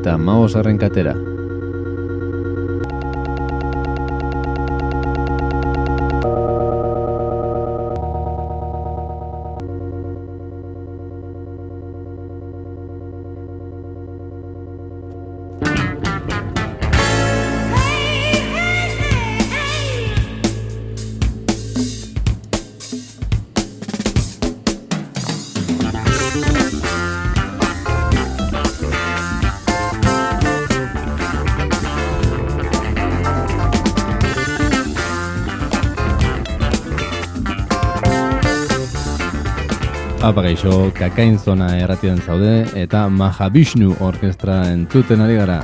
Ongietorri mila berreun eta maos katera. Apa gaixo, kakain zona erratian zaude eta Mahavishnu orkestra entzuten ari gara.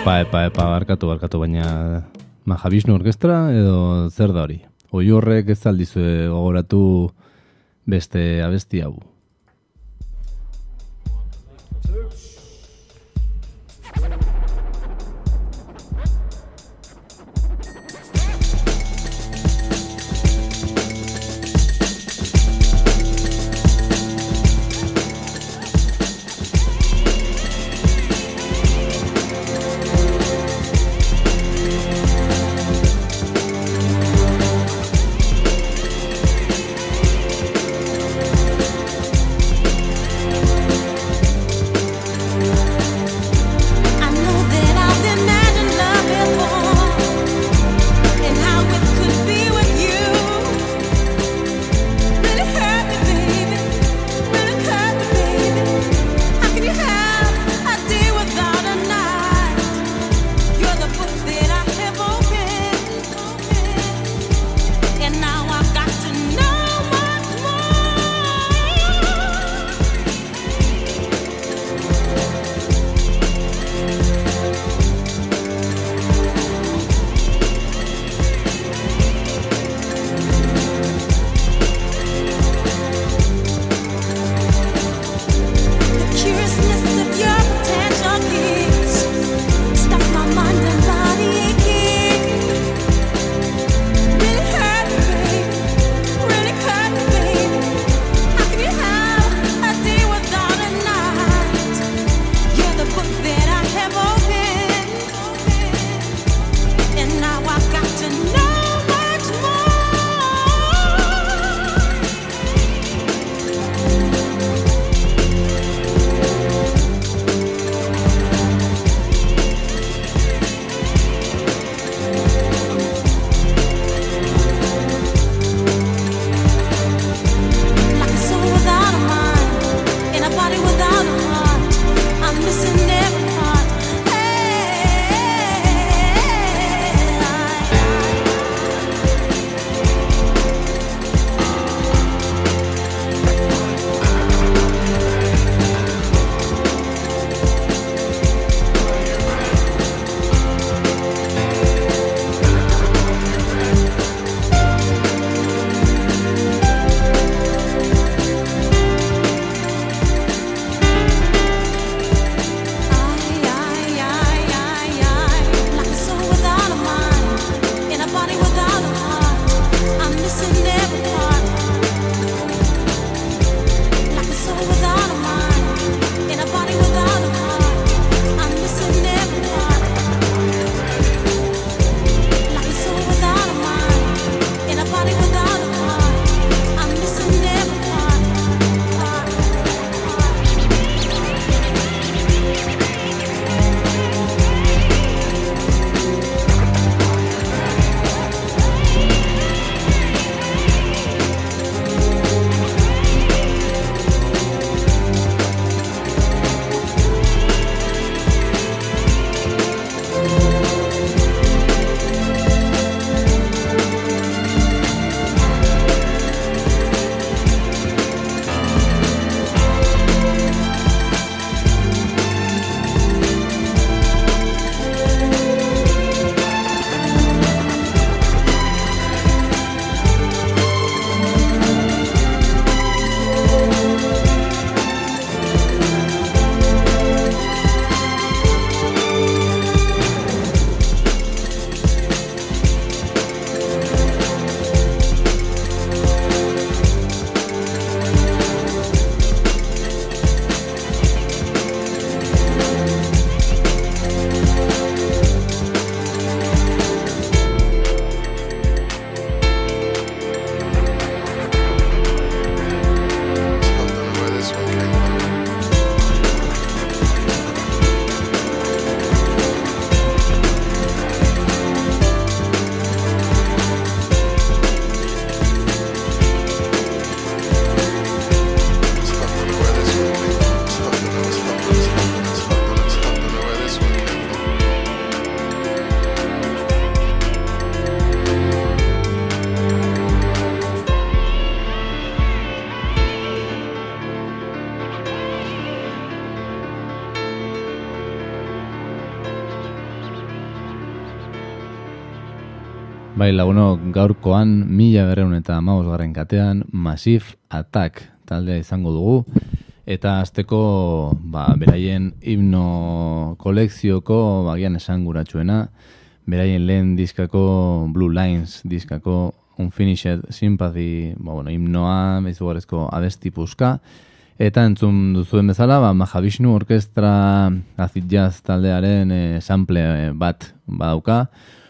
Epa, epa, epa, barkatu, barkatu, baina Mahavishnu orkestra edo zer da hori? Oi horrek ez aldizue gogoratu beste abesti hau. Bai, lagunok, gaurkoan mila berreun eta maus garren katean Masif Attack taldea izango dugu. Eta azteko, ba, beraien himno kolekzioko, bagian esan guratxuena, beraien lehen diskako Blue Lines diskako Unfinished Sympathy, ba, bueno, himnoa, behizu garezko abesti puska. Eta entzun duzuen bezala, ba, Mahavishnu Orkestra Acid Jazz taldearen e, sample bat badauka,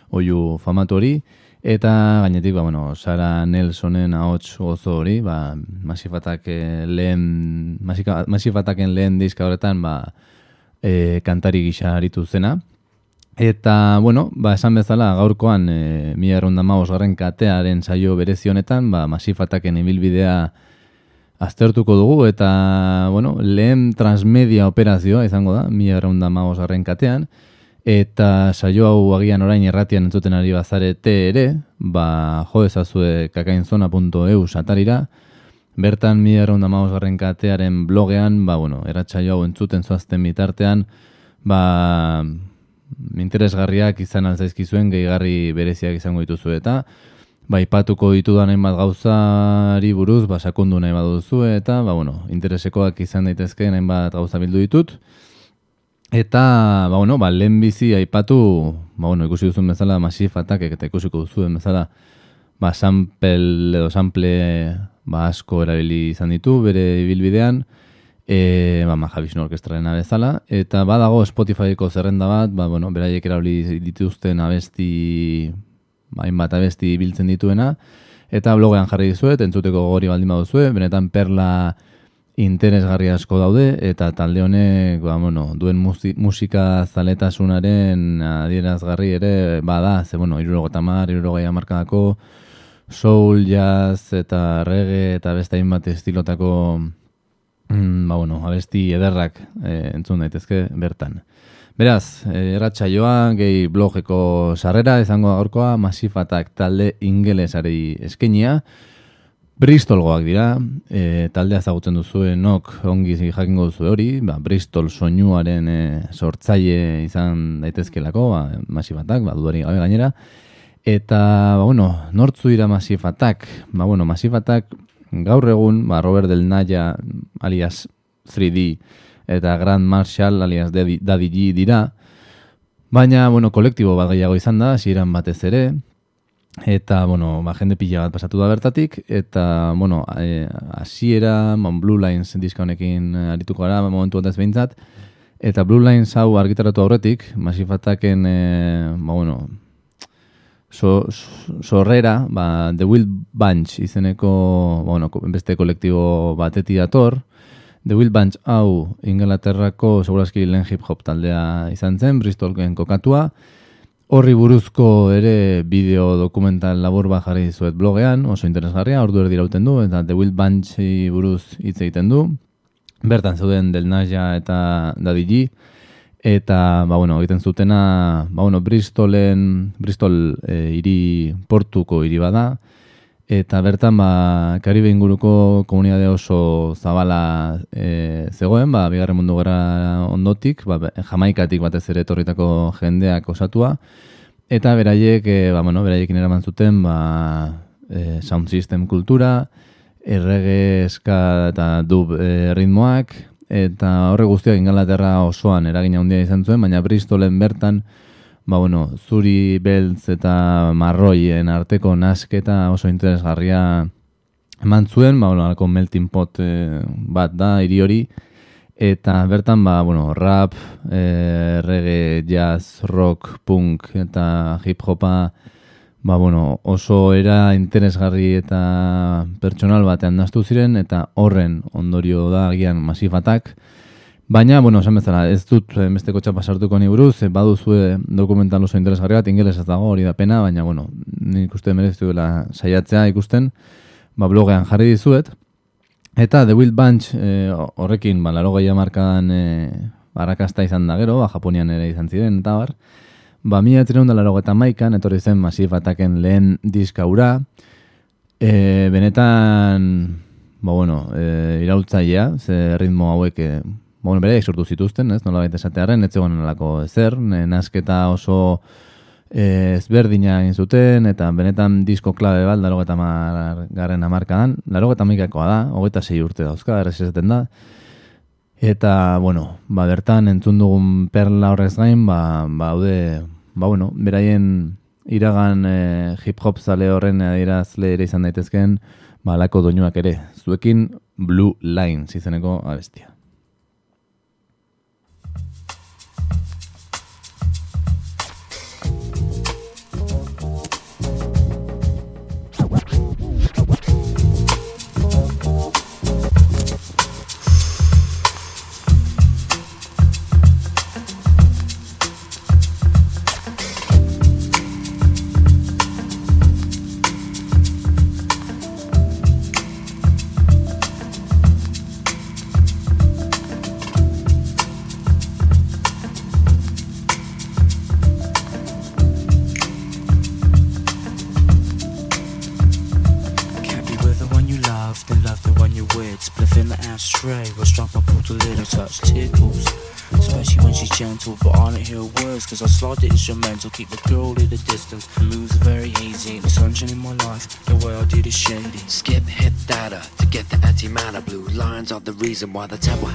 oiu famatu hori, eta gainetik, ba, bueno, Sara Nelsonen ahots gozo hori, ba, masifatak eh, lehen, masifataken lehen diska horretan, ba, e, kantari gisa aritu zena. Eta, bueno, ba, esan bezala, gaurkoan, e, mila erronda garren katearen saio berezionetan, ba, masifataken ibilbidea aztertuko dugu, eta, bueno, lehen transmedia operazioa izango da, mila erronda garren katean, Eta saio hau agian orain erratian entzuten ari bazarete ere, ba, jo ezazue kakainzona.eu satarira, bertan mi erronda garren katearen blogean, ba, bueno, eratxaio hau entzuten zoazten bitartean, ba, interesgarriak izan altzaizkizuen, gehigarri bereziak izango dituzu eta, ba, ipatuko ditu bat gauzari buruz, ba, sakundu nahi baduzu eta, ba, bueno, interesekoak izan daitezke nahi bat gauza bildu ditut, Eta, ba, bueno, ba, lehen bizi aipatu, ba, bueno, ikusi duzun bezala, masif atakek eta ikusiko duzuen bezala, ba, sample edo sample ba, asko erabili izan ditu, bere ibilbidean, e, ba, Mahavishnu orkestrarena bezala, eta badago Spotifyko zerrenda bat, ba, bueno, beraiek erabili dituzten abesti, ba, inbat abesti biltzen dituena, eta blogean jarri dizuet, entzuteko gori baldin baduzue, benetan perla interesgarri asko daude eta talde honek ba, bueno, duen musika zaletasunaren adierazgarri ere bada, ze bueno, irurogeita mar, irurogeia markadako soul, jazz eta reggae eta beste hainbat estilotako mm, ba, bueno, abesti ederrak e, entzun daitezke bertan. Beraz, e, erratxa joa, gehi blogeko sarrera, izango gaurkoa, masifatak talde ingelesari eskenia, Bristolgoak dira, e, taldea ezagutzen duzu nok ongi jakingo duzu hori, ba, Bristol soinuaren e, sortzaile izan daitezkelako, ba, masifatak, ba, dudari gabe gainera. Eta, ba, bueno, nortzu dira masifatak, ba, bueno, masifatak gaur egun, ba, Robert Del Naya alias 3D eta Grand Marshall alias Daddy G dira, baina, bueno, kolektibo bat gehiago izan da, ziren batez ere, Eta, bueno, ba, jende pila bat pasatu da bertatik, eta, bueno, e, asiera, mon, Blue Lines diska honekin arituko gara, momentu ez behintzat, eta Blue Lines hau argitaratu aurretik, masifataken, e, ba, bueno, so, sorrera, ba, The Wild Bunch izeneko, ba, bueno, beste kolektibo batetik dator, The Wild Bunch hau Inglaterrako segurazki lehen hip-hop taldea izan zen, Bristolken kokatua, Horri buruzko ere bideo dokumental labur bat jarri dizuet blogean, oso interesgarria, ordu erdi irauten du, eta The Wild Bunch buruz hitz egiten du. Bertan zeuden Del Naja eta Daddy G. Eta, ba, bueno, egiten zutena, ba, bueno, Bristolen, Bristol e, iri portuko hiri bada, Eta bertan, ba, Karibe inguruko komunidade oso zabala e, zegoen, ba, bigarren mundu gara ondotik, ba, jamaikatik batez ere etorritako jendeak osatua. Eta beraiek, e, ba, bueno, beraiekin eraman zuten, ba, e, sound system kultura, errege eska eta dub e, ritmoak, eta horre guztiak ingalaterra osoan eragina handia izan zuen, baina Bristolen bertan, ba, bueno, zuri beltz eta marroien arteko nasketa oso interesgarria eman zuen, ba, bueno, melting pot e, bat da, hiri hori, eta bertan, ba, bueno, rap, e, reggae, jazz, rock, punk eta hip-hopa, ba, bueno, oso era interesgarri eta pertsonal batean naztu ziren, eta horren ondorio da, agian, masifatak, Baina, bueno, esan bezala, ez dut eh, besteko txapa sartuko ni buruz, eh, baduzu dokumental oso interesgarri bat, ingeles ez dago, hori da pena, baina, bueno, nik ikusten mereztu dela saiatzea ikusten, ba, blogean jarri dizuet. Eta The Wild Bunch eh, horrekin, ba, laro gehiago markadan eh, arrakasta izan da gero, ba, Japonian ere izan ziren, eta bar. Ba, mila etzire hunda laro eta maikan, etorri zen Masif Ataken lehen diskaura. Eh, benetan, ba, bueno, eh, iraultzailea, ze ritmo hauek... Eh, bueno, bere sortu zituzten, ez, nola baita esatearen, ez zegoen alako ezer, nasketa oso eh, ezberdina egin zuten, eta benetan disko klabe bat, laro eta garen amarkadan, laro eta mikakoa da, hogeita sei urte dauzka, errez esaten da, eta, bueno, ba, bertan entzun dugun perla horrez gain, ba, ba, haude, ba, bueno, beraien iragan e, hip-hop zale horren adirazle ere izan daitezken, ba, lako doinuak ere, zuekin Blue Line, zizeneko abestia. reason why the taboo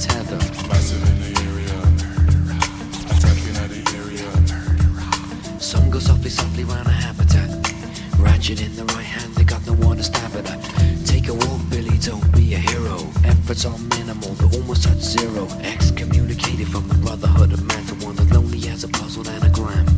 tether. Massive Sun goes softly, softly round a habitat. Ratchet in the right hand, they got no one to stab at. Take a walk, Billy, don't be a hero. Efforts are minimal, they're almost at zero. Excommunicated from the brotherhood of man to one as lonely as a puzzle and a anagram.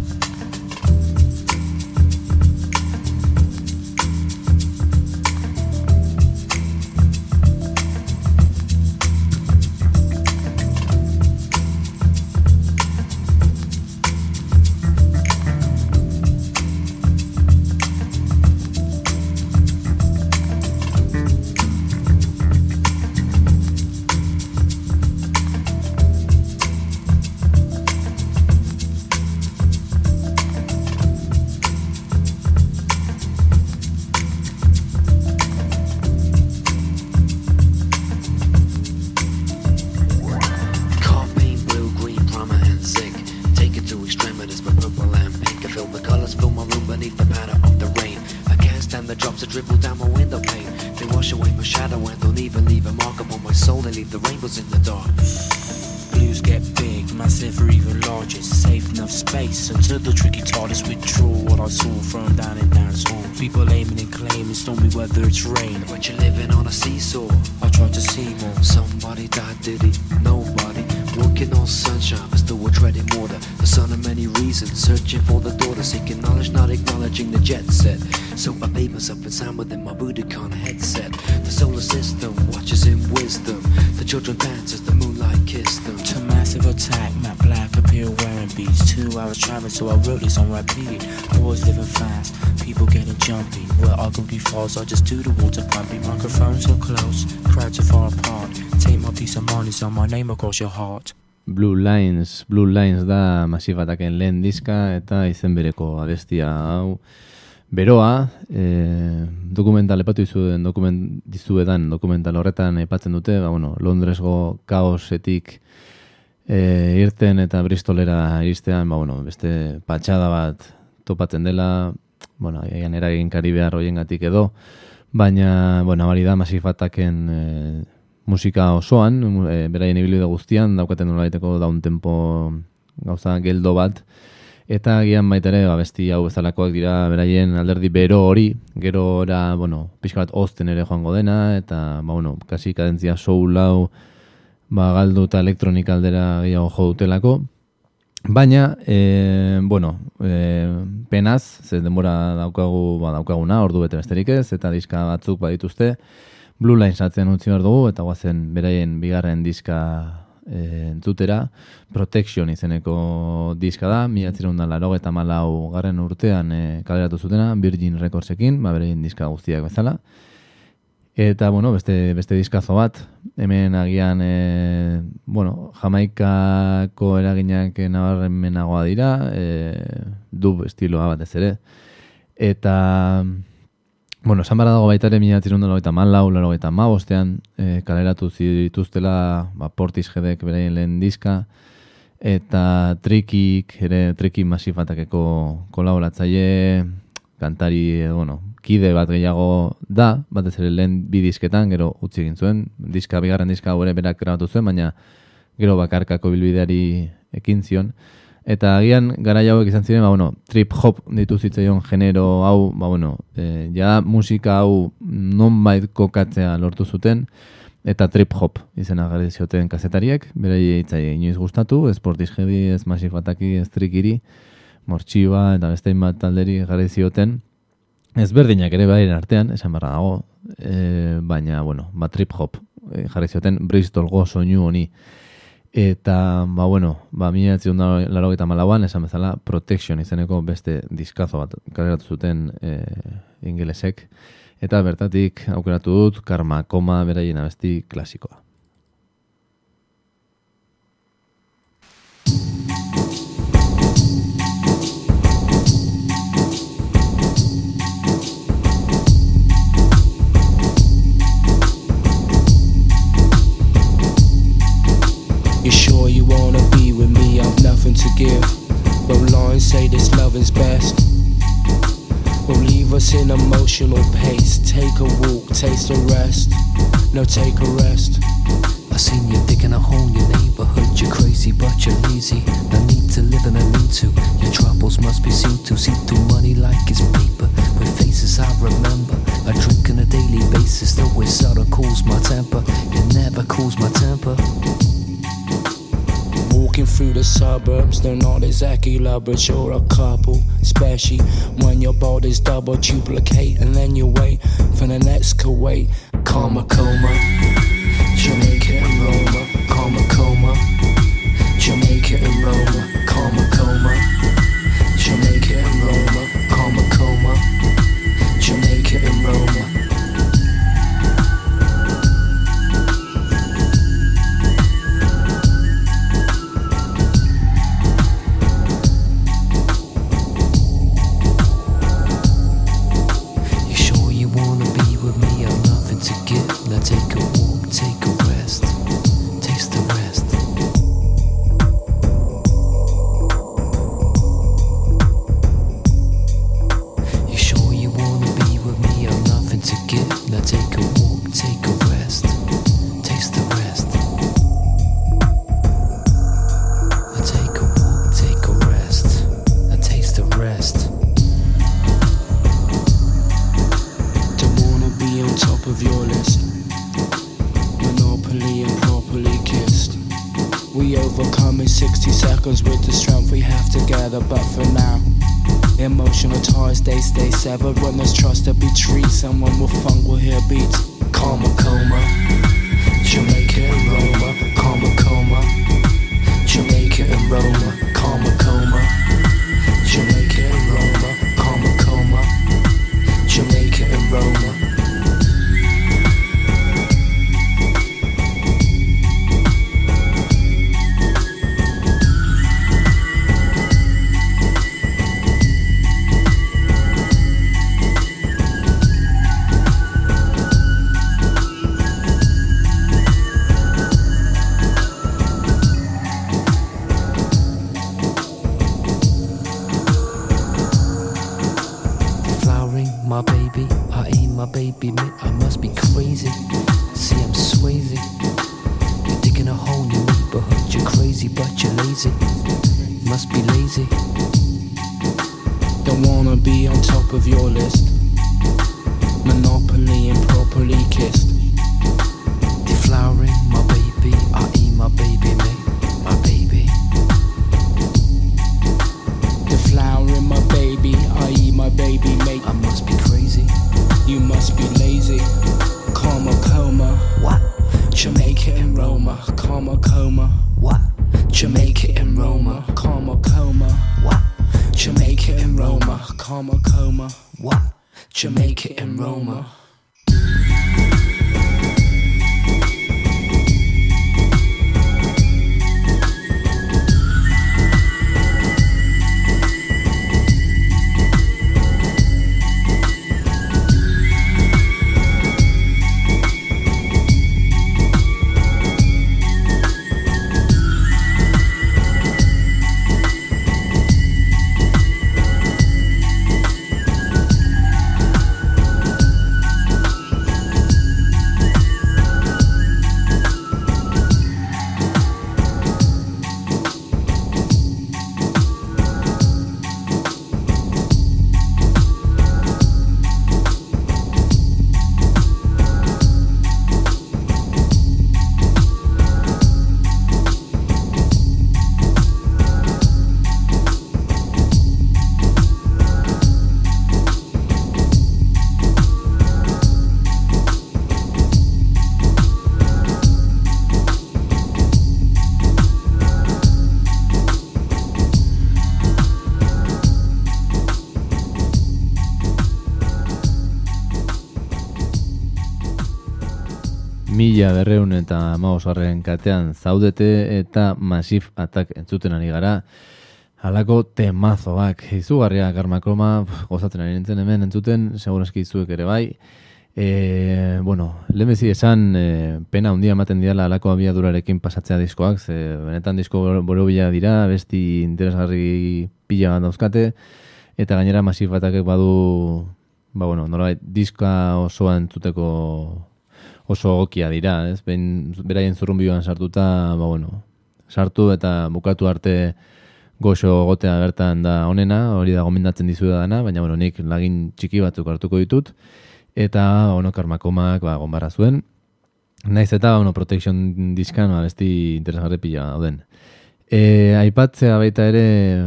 name across your heart. Blue Lines, Blue Lines da masibataken lehen diska eta izen bereko abestia hau. Beroa, e, dokumental epatu dizuen dokument, dizuedan dokumental horretan epatzen dute, ba, bueno, Londresgo kaosetik e, irten eta Bristolera iristean, ba, bueno, beste patxada bat topatzen dela, bueno, egin eragin karibea hoiengatik edo, baina, bueno, bari da, masifataken e, eh, musika osoan, e, beraien ibilbide guztian, daukaten nola daun tempo gauza geldo bat, eta gian baita ere, ba, besti hau bezalakoak dira, beraien alderdi bero hori, gero era, bueno, pixka bat ozten ere joango dena, eta, ba, bueno, kasi kadentzia soul lau, ba, galdu eta elektronik aldera gehiago jo dutelako, Baina, e, bueno, e, penaz, ze denbora daukagu, ba, daukaguna, ordu bete besterik ez, eta diska batzuk badituzte, Blue Line satzen utzi behar dugu, eta guazen beraien bigarren diska e, entzutera, Protection izeneko diska da, mila da laro eta malau garren urtean e, kaleratu zutena, Virgin Recordsekin, ba, beraien diska guztiak bezala. Eta, bueno, beste, beste diskazo bat, hemen agian, e, bueno, jamaikako eraginak nabarren menagoa dira, e, dub estiloa bat ez ere. Eta, bueno, esan dago baita ere mila tirundu laro eta malau, laro eta ma bostean, e, kaleratu zituztela, ba, portiz jedek beraien lehen diska, eta trikik, ere trikik masifatakeko kolaboratzaile, kantari, e, bueno, kide bat gehiago da, batez ere lehen bi disketan, gero utzi egin zuen, diska, bigarren diska hori berak grabatu zuen, baina gero bakarkako bilbideari ekin zion. Eta agian gara hauek izan ziren, ba, bueno, trip hop ditu zitzaion genero hau, ba, bueno, e, ja musika hau non kokatzea lortu zuten, eta trip hop izena gari zioten kazetariek, bere hitzai inoiz gustatu, esportiz jedi, ez masifataki, ez trikiri, mortxiba, eta bestein bat talderi gari zioten, ezberdinak ere bairen artean, esan barra dago, e, baina, bueno, ba, trip hop, e, jarri zioten Bristol go soinu honi. Eta, ba, bueno, ba, mila etzion da laro malauan, esan bezala, Protection izeneko beste diskazo bat kaleratu zuten e, ingelesek. Eta bertatik aukeratu dut, Karma Koma beraien abesti klasikoa. Wanna be with me? I've nothing to give. But lines say this loving's best. Will leave us in emotional pace. Take a walk, taste a rest. No, take a rest. I seen you digging a hole in your neighborhood. You're crazy, but you're lazy. No need to live in a need to. Your troubles must be seen to. See through money like it's paper. With faces I remember. I drink on a daily basis. Though it of cools my temper. It never cools my temper. Walking through the suburbs, they're not exactly lovers, you're a couple. Especially when your body's double duplicate, and then you wait for the next Kuwait. Karma coma. Jamaica and Roma. Karma coma. Jamaica and Roma. Karma coma. Jamaica Be me. Mila berreun eta maosgarren katean zaudete eta Massive Attack entzuten ari gara. Halako temazoak, izugarria karmakoma, gozatzen ari nintzen hemen entzuten, segurazki izuek ere bai. E, bueno, lehenbezi esan e, pena handia ematen diala halako abiadurarekin pasatzea diskoak, ze benetan disko boro bila dira, besti interesgarri pila bat dauzkate, eta gainera Massive Attackek badu, ba bueno, nolabait diska osoa entzuteko oso egokia dira, ez? Behin beraien zurrunbioan sartuta, ba bueno, sartu eta bukatu arte goxo gotea bertan da onena, hori da gomendatzen dizu dana, baina bueno, nik lagin txiki batzuk hartuko ditut eta ba, bueno, karmakomak ba gonbarra zuen. Naiz eta bueno, protection diskan ba, besti interesgarri pila dauden. E, aipatzea baita ere,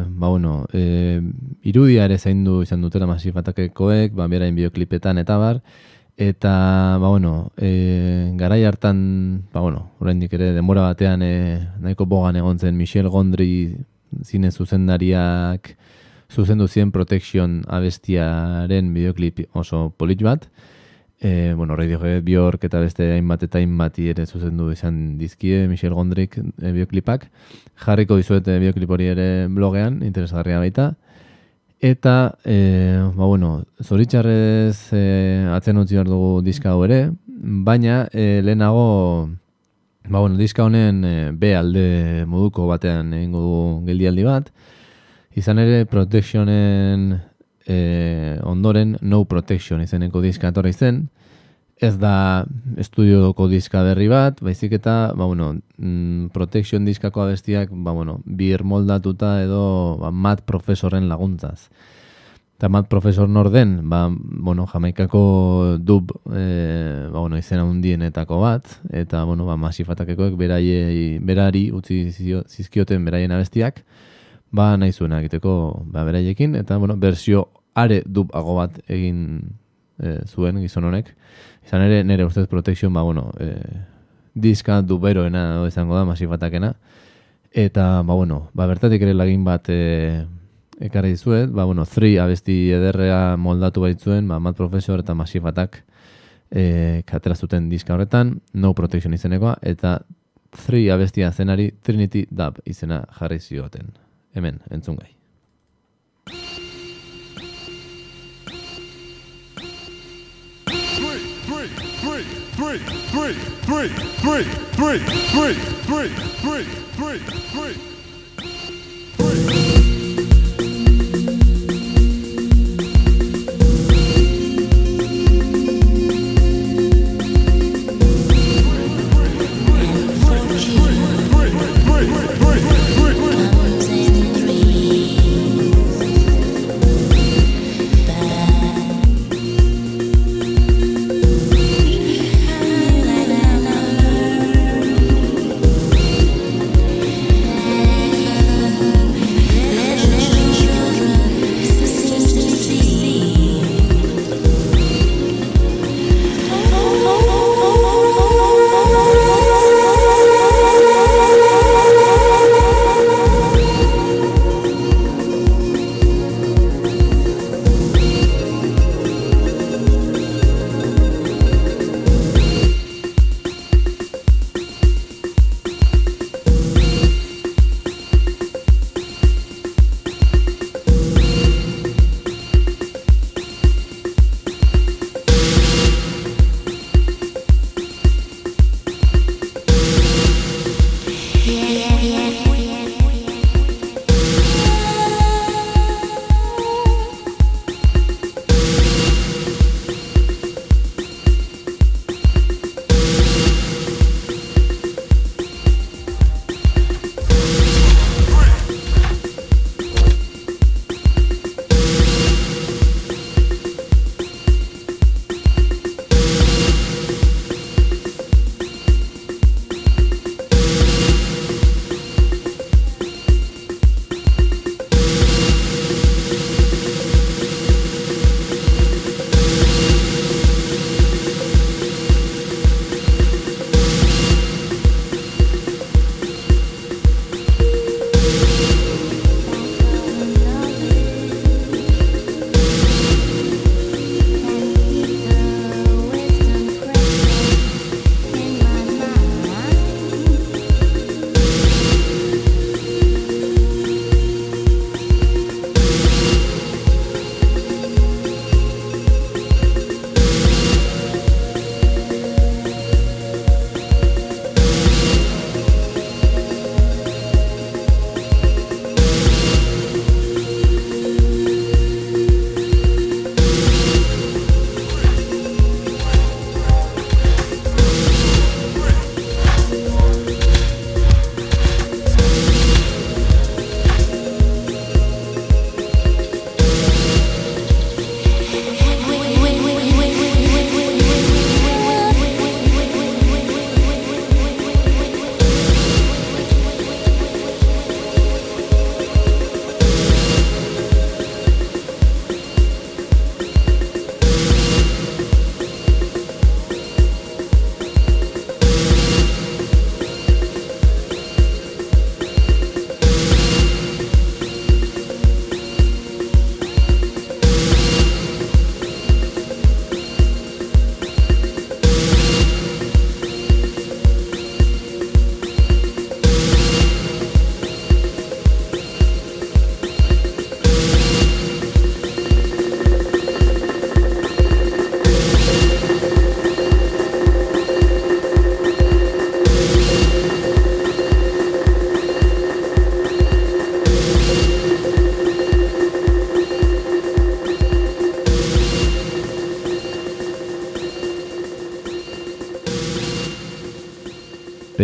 ba bueno, e, irudia ere zaindu izan dutela masifatakekoek, ba berain bideoklipetan eta bar, Eta, ba, bueno, e, garai hartan, ba, bueno, oraindik ere denbora batean e, nahiko bogan egon zen Michel Gondry zine zuzendariak zuzendu zien Protection abestiaren videoklip oso polit bat. E, bueno, Radiohead, Bjork eta beste hainbat eta hainbati ere zuzendu izan dizkie Michel Gondryk e, bideoklipak. Jarriko dizuete bideoklip hori ere blogean, interesgarria baita. Eta, e, ba, bueno, zoritxarrez e, atzen utzi behar dugu diska hau ere, baina e, lehenago, ba, bueno, diska honen e, B alde moduko batean egingo dugu geldialdi bat, izan ere protectionen e, ondoren no protection izeneko diska etorri zen, ez da estudioko diska berri bat, baizik eta, ba, bueno, mm, protection diskako abestiak, ba, bueno, bir moldatuta edo ba, mat profesoren laguntzaz. Eta mat profesor norden, ba, bueno, jamaikako dub, e, ba, bueno, izena hundienetako bat, eta, bueno, ba, masifatakekoek beraiei, berari utzi zizio- zizkioten beraien abestiak, ba, nahi zuen egiteko ba, beraiekin, eta, bueno, bersio are dubago bat egin e, zuen gizon honek. Izan ere, nire ustez protection, ba, bueno, e, diska duberoena edo izango da, masifatakena. Eta, ba, bueno, ba, bertatik ere lagin bat e, ekarri dizuet, ba, bueno, 3 abesti ederrea moldatu baitzuen, ba, Mad Professor eta Massive Attack e, katera zuten diska horretan, No Protection izenekoa, eta 3 abestia zenari Trinity Dub izena jarri zioten. Hemen, entzun gai. Three, three, three, three, three, three, three, three, three, three, three, three.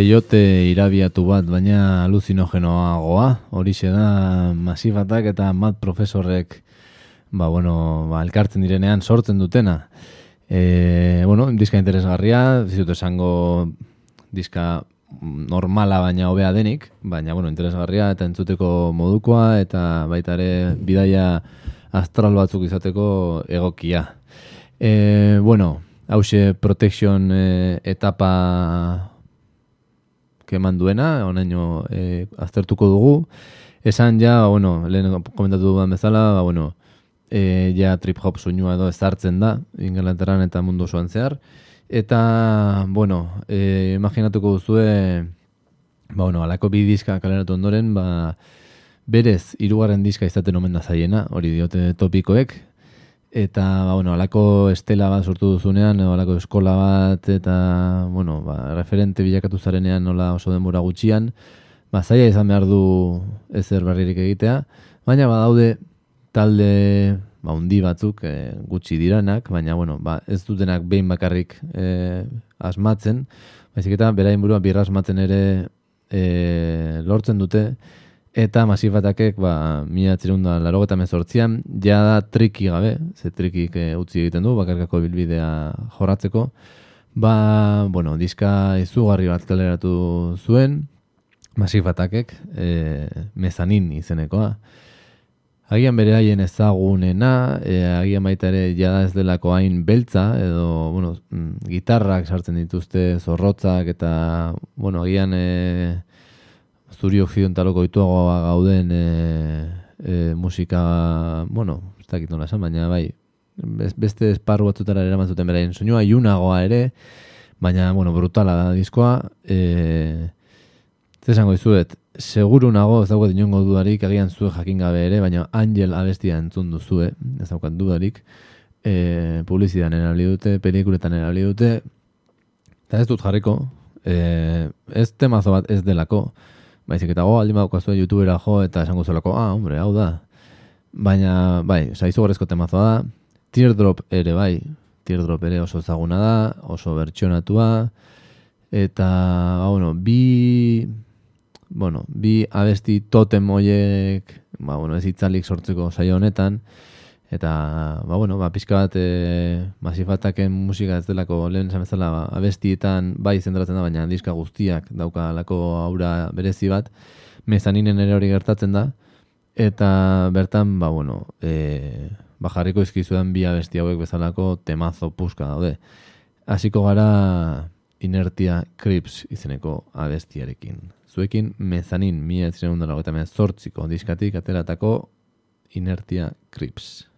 Peyote irabiatu bat, baina aluzinogenoagoa, horixe da masifatak eta mat profesorrek ba, bueno, ba, elkartzen direnean sortzen dutena. E, bueno, diska interesgarria, dizut esango diska normala baina hobea denik, baina bueno, interesgarria eta entzuteko modukoa eta baita ere bidaia astral batzuk izateko egokia. E, bueno, hause protection e, etapa keman duena, onaino e, aztertuko dugu. Esan ja, bueno, lehen komentatu dudan bezala, ba, bueno, e, ja trip hop soinua edo ezartzen da, Inglaterran eta mundu osoan zehar. Eta, bueno, e, imaginatuko duzue, ba, bueno, alako bi diska kaleratu ondoren, ba, berez, irugarren diska izaten omen da zaiena, hori diote topikoek, eta, ba, bueno, alako estela bat sortu duzunean, alako eskola bat, eta, bueno, ba, referente bilakatu zarenean nola oso denbora gutxian, ba, zaila izan behar du ezer berririk egitea, baina badaude talde ba, undi batzuk e, gutxi diranak, baina bueno, ba, ez dutenak behin bakarrik e, asmatzen, baizik eta berain burua birra asmatzen ere e, lortzen dute, eta masifatakek, ba, mila txerunda laro eta mezortzian, ja da triki gabe, ze trikik e, utzi egiten du, bakarkako bilbidea jorratzeko, ba, bueno, diska izugarri bat kaleratu zuen, masifatakek, e, mezanin izenekoa, Agian bere haien ezagunena, e, agian baita ere jada ez delako hain beltza, edo, bueno, mm, gitarrak sartzen dituzte zorrotzak, eta, bueno, agian e, zuri occidentaloko ituagoa gauden e, e, musika, bueno, ez dakit nola esan, baina bai, beste esparru batzutara eraman zuten beraien soinua, iunagoa ere, baina, bueno, brutala da diskoa, e, Zesango izuet, seguru nago ez daukat inongo dudarik, agian zue jakin gabe ere, baina Angel abestia entzun duzue, ez daukat dudarik, e, publizidan erabili dute, pelikuletan erabili dute, eta ez dut jarriko, e, ez temazo bat ez delako, baizik eta go, aldi zuen youtubera jo, eta esango zelako, ah, hombre, hau da. Baina, bai, oza, izugarrezko temazo da, teardrop ere bai, teardrop ere oso ezaguna da, oso bertxonatua, eta, ba, bueno, bi bueno, bi abesti totem moiek, ba, bueno, ez itzalik sortzeko saio honetan, eta, ba, bueno, ba, pizka bat e, masifataken musika ez delako lehen esan bezala ba, abestietan bai zentratzen da, baina diska guztiak dauka lako aura berezi bat, mezaninen ere hori gertatzen da, eta bertan, ba, bueno, e, ba, jarriko izkizudan bi abesti hauek bezalako temazo puska daude. Hasiko gara inertia krips izeneko abestiarekin zuekin mezanin mila ziren eta diskatik ateratako inertia krips.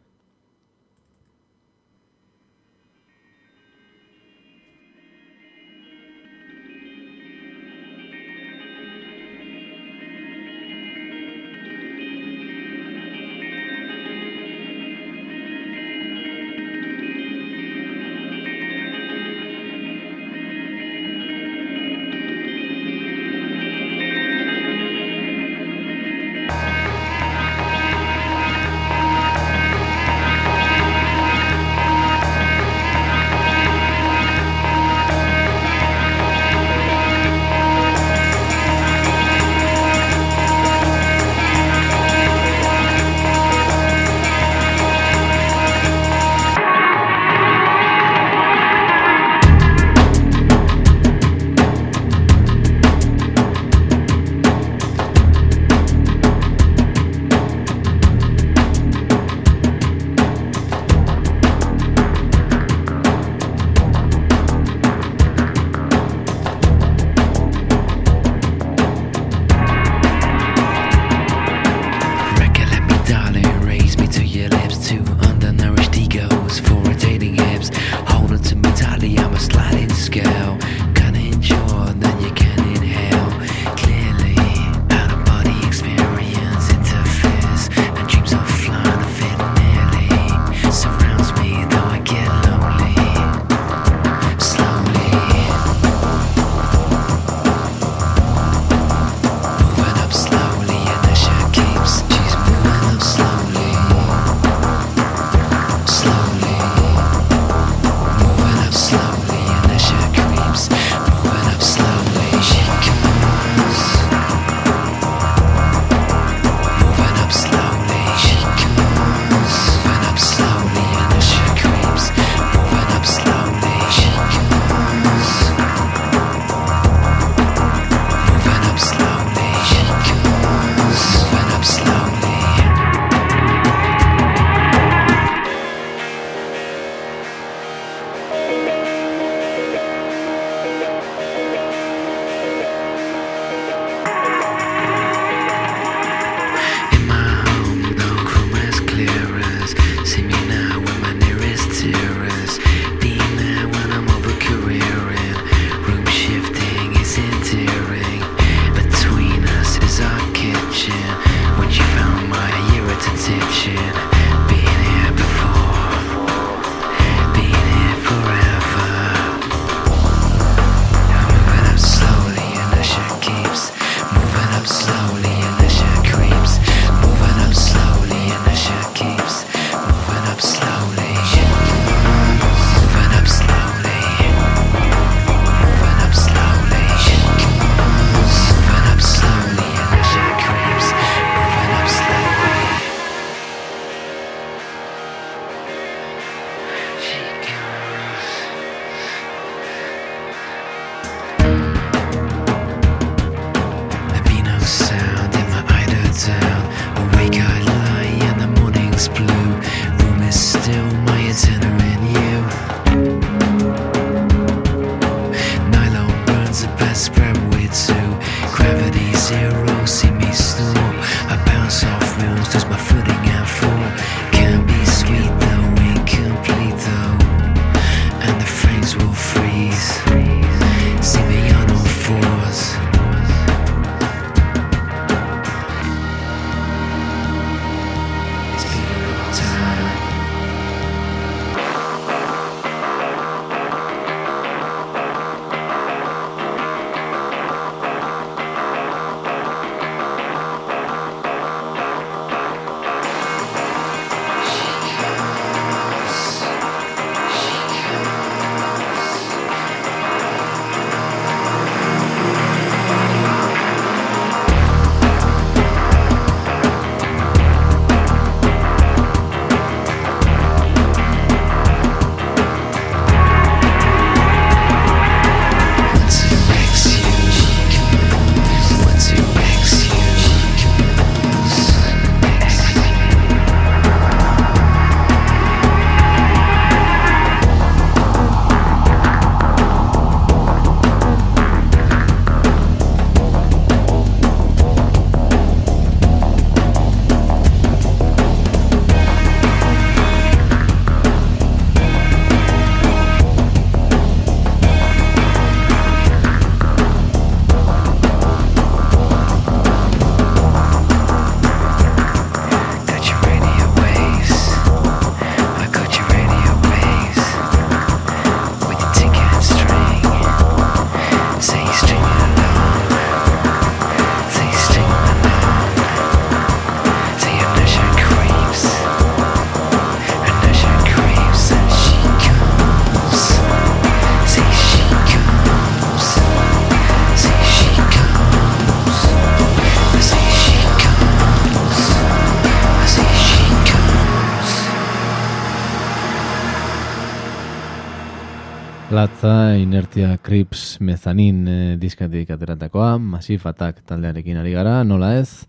Inertia, Crips, Mezanin e, diskatik ateratakoa, Massive Attack taldearekin ari gara, nola ez.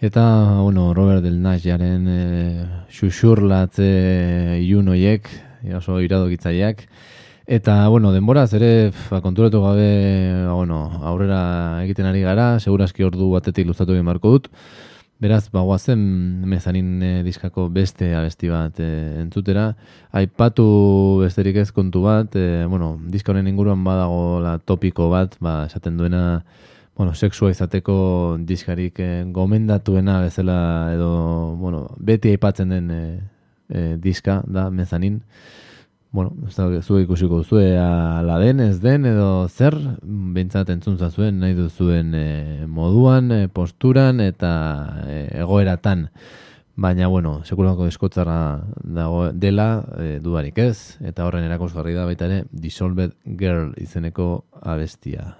Eta, bueno, Robert Del Nasjaren e, xuxurlatze iunoiek, oso iradokitzaileak. Eta, bueno, denboraz ere, ba, konturatu gabe, ba, bueno, aurrera egiten ari gara, segurazki ordu batetik luzatu egin dut. Beraz, bagoazen mezanin e, diskako beste abesti bat e, entzutera. Aipatu besterik ez kontu bat, e, bueno, diska honen inguruan badago la topiko bat, ba, esaten duena, bueno, sexua izateko diskarik e, gomendatuena bezala edo, bueno, beti aipatzen den e, diska da mezanin. Bueno, ez da, zuek ikusiko duzue ala den, ez den, edo zer, behintzat entzuntza zuen, nahi duzuen e, moduan, e, posturan eta e, egoeratan. Baina, bueno, sekulako eskotzara dago dela, e, dudarik ez, eta horren erakusgarri da baita ere, Dissolved Girl izeneko abestia.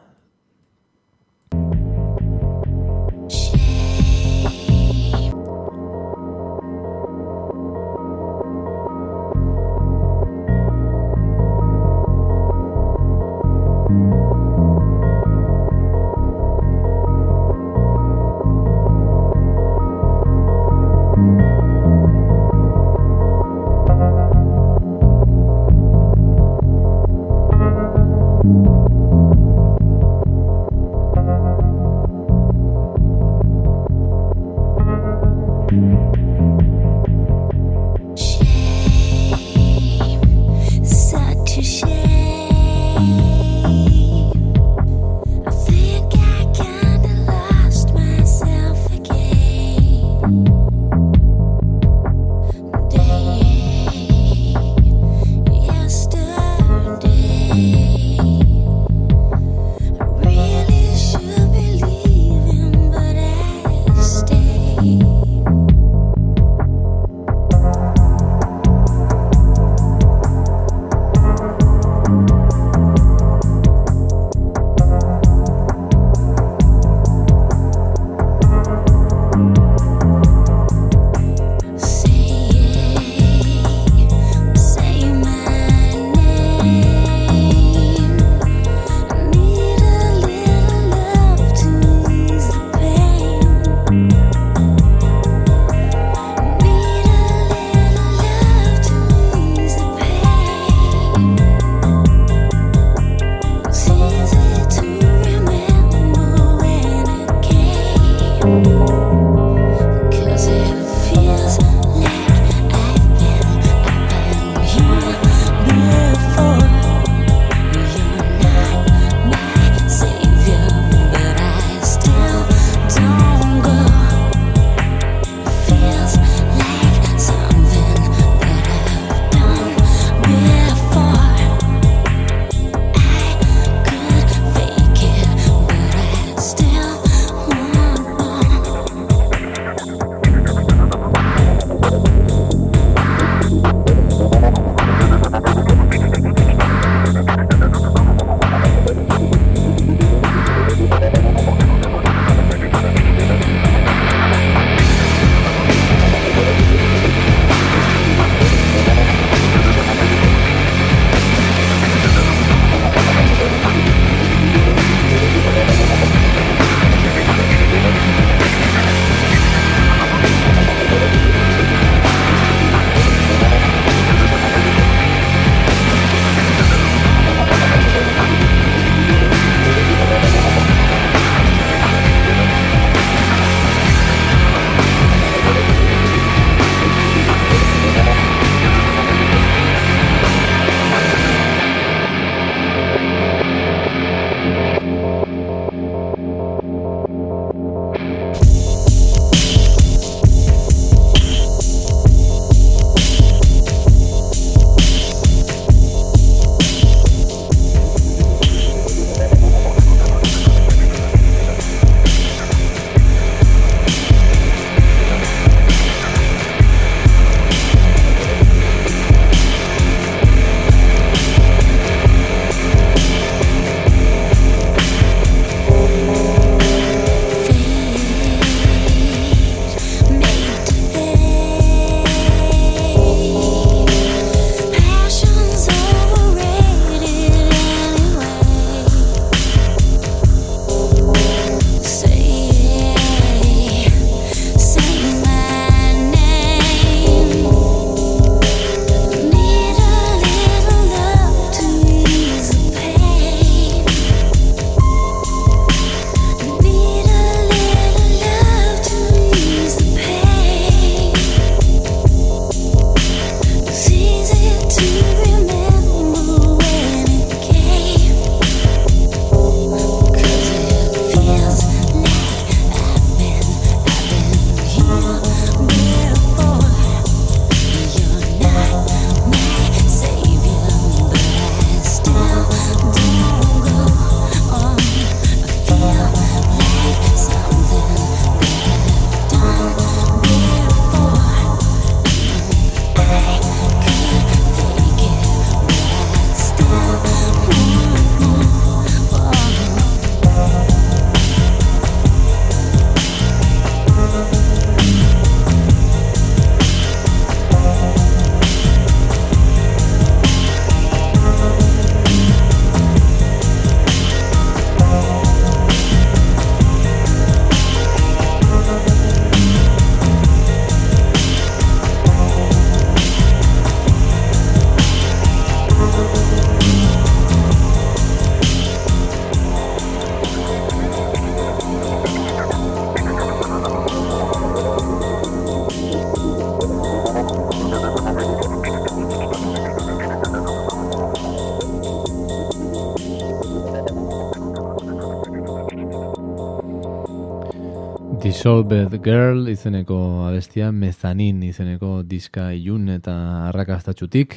Dissolved Girl izeneko abestia, Mezanin izeneko diska ilun eta arrakastatxutik.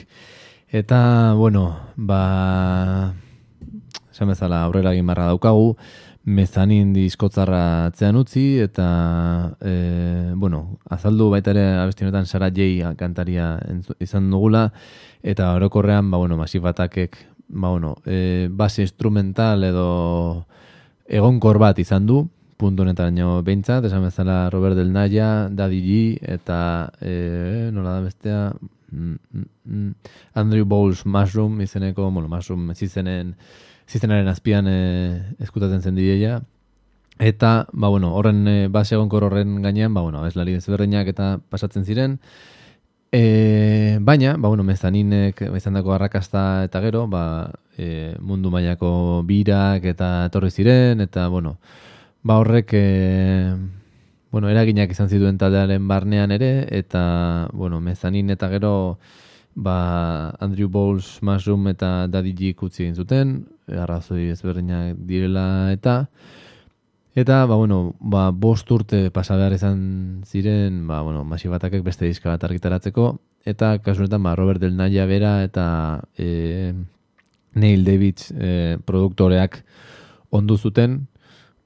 Eta, bueno, ba, esan bezala aurrera egin barra daukagu, Mezanin diskotzarra atzean utzi, eta, e, bueno, azaldu baita ere abesti honetan Sara J kantaria izan dugula, eta orokorrean, ba, bueno, masifatakek, ba, bueno, e, base instrumental edo egonkor bat izan du, puntu honetaraino. Behintzat, esan bezala Robert Del Naya, Daddy G, eta e, nola da bestea, mm, mm, mm, Andrew Bowles Mushroom izeneko, bueno, Mushroom zizenen, zizenaren azpian e, eskutatzen zen dideia, Eta, ba, bueno, horren e, base egonkor horren gainean, ba, bueno, abeslari desberdinak eta pasatzen ziren. E, baina, ba, bueno, mezaninek izan dako arrakasta eta gero, ba, e, mundu mailako birak eta etorri ziren, eta, bueno, ba, horrek, e, bueno, eraginak izan zituen taldearen barnean ere, eta, bueno, mezanin eta gero, ba, Andrew Bowles, Mushroom eta Daddy G utzi egin zuten, arrazoi ezberdinak direla eta, Eta, ba, bueno, ba, bost urte pasa izan ziren, ba, bueno, masibatakek beste diska bat argitaratzeko, eta kasu honetan, ba, Robert Del Naya bera eta e, Neil Davids e, produktoreak ondu zuten,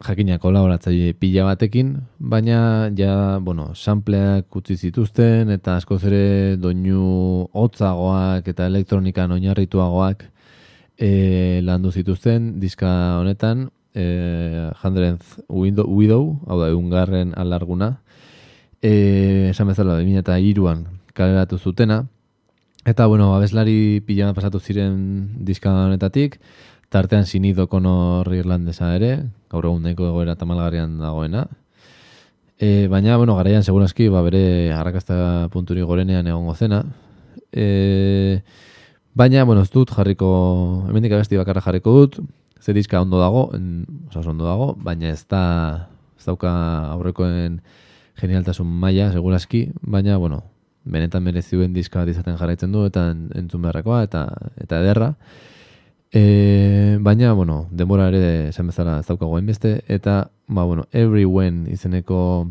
jakina kolaboratzaile pila batekin, baina ja, bueno, sampleak utzi zituzten, eta askoz ere doinu hotzagoak eta elektronikan oinarrituagoak e, landu zituzten diska honetan, eh, Hundredth Widow, Widow, hau da, egungarren alarguna, eh, esan bezala, 2002an kaleratu zutena, eta, bueno, abeslari pila pasatu ziren diska honetatik, tartean sinido konor irlandesa ere, gaur egun nahiko egoera tamalgarrian dagoena, e, baina, bueno, garaian segurazki, ba, bere arrakasta punturi gorenean egongo zena, e, baina, bueno, ez dut jarriko, hemendik abesti bakarra jarriko dut, ze diska ondo dago, en, oso ondo dago, baina ez da, ez dauka aurrekoen genialtasun maila, segurazki, baina, bueno, benetan merezioen diska bat izaten jarraitzen du, eta en- entzun beharrekoa, eta, eta ederra. E, baina, bueno, denbora ere esan bezala ez daukago hainbeste, eta, ba, bueno, Every When izeneko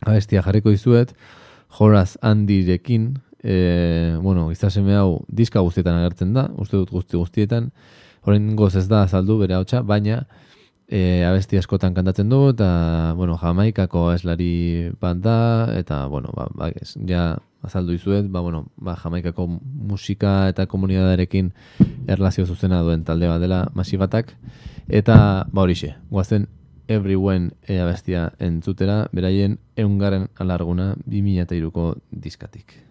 abestia jarriko dizuet, Horace Andyrekin, e, bueno, izaseme hau diska guztietan agertzen da, uste dut guzti guztietan, horren goz ez da azaldu bere hautsa, baina e, abesti askotan kantatzen du, eta, bueno, jamaikako eslari bat da, eta, bueno, ba, ba, ja azaldu izuet, ba, bueno, ba, jamaikako musika eta komunitatearekin erlazio zuzena duen talde bat dela masibatak, eta, ba, horixe, guazen Everyone e, abestia entzutera, beraien eungaren alarguna 2003ko diskatik.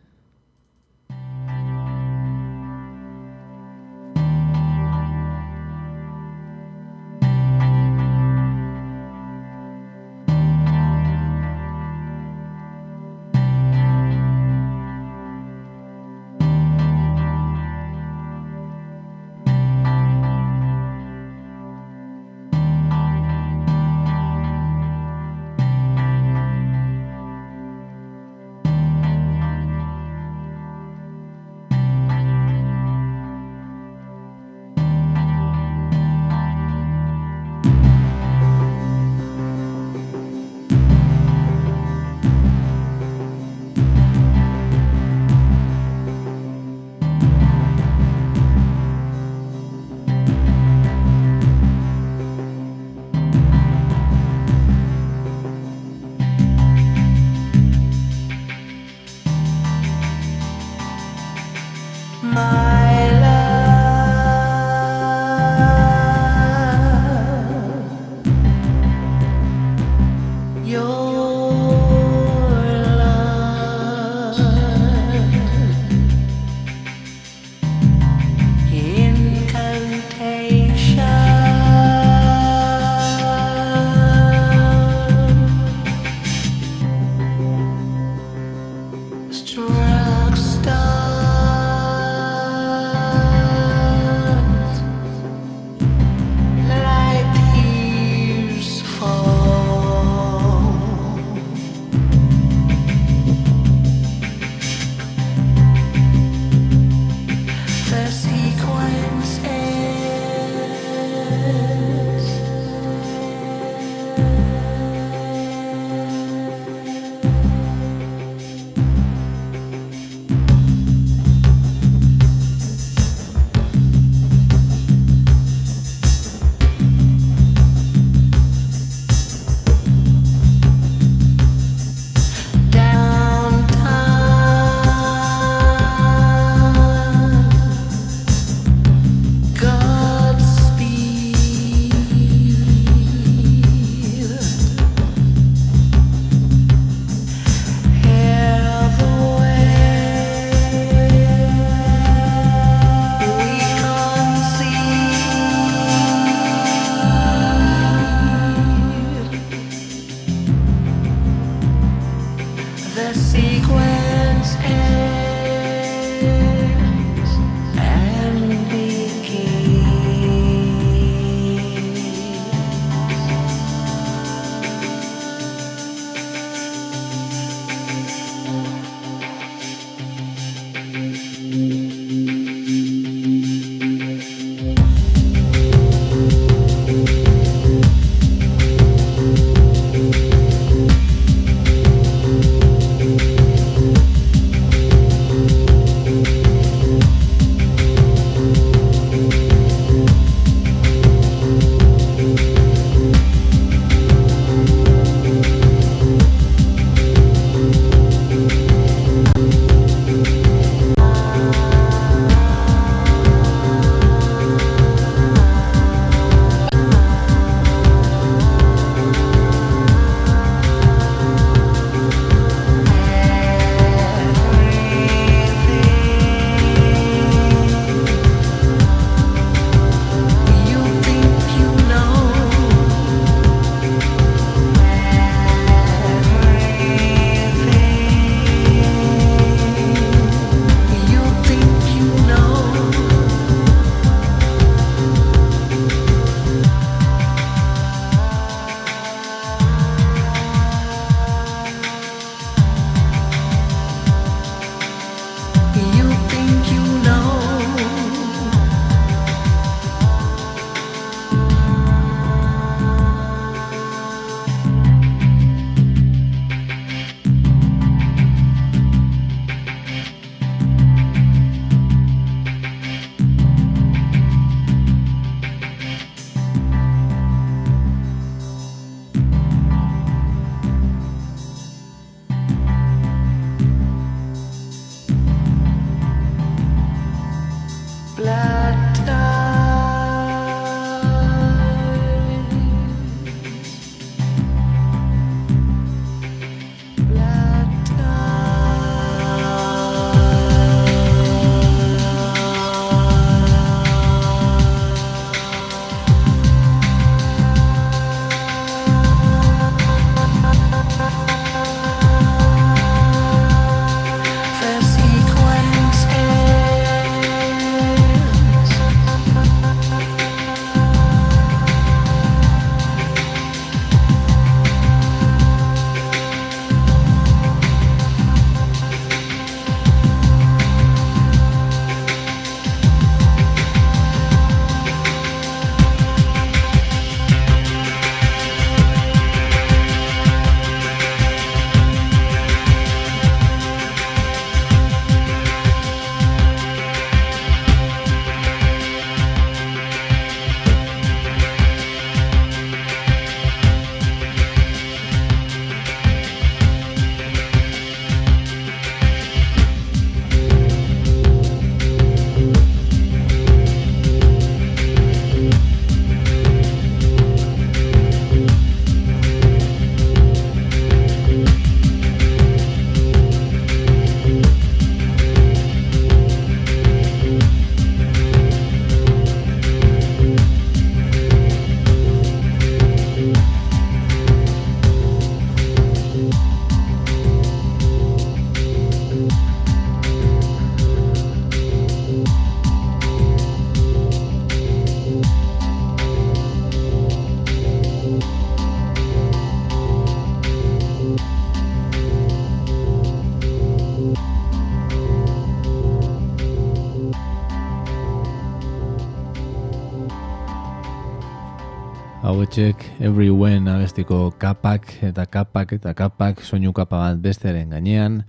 When abestiko kapak eta kapak eta kapak soinu kapa bat bestearen gainean.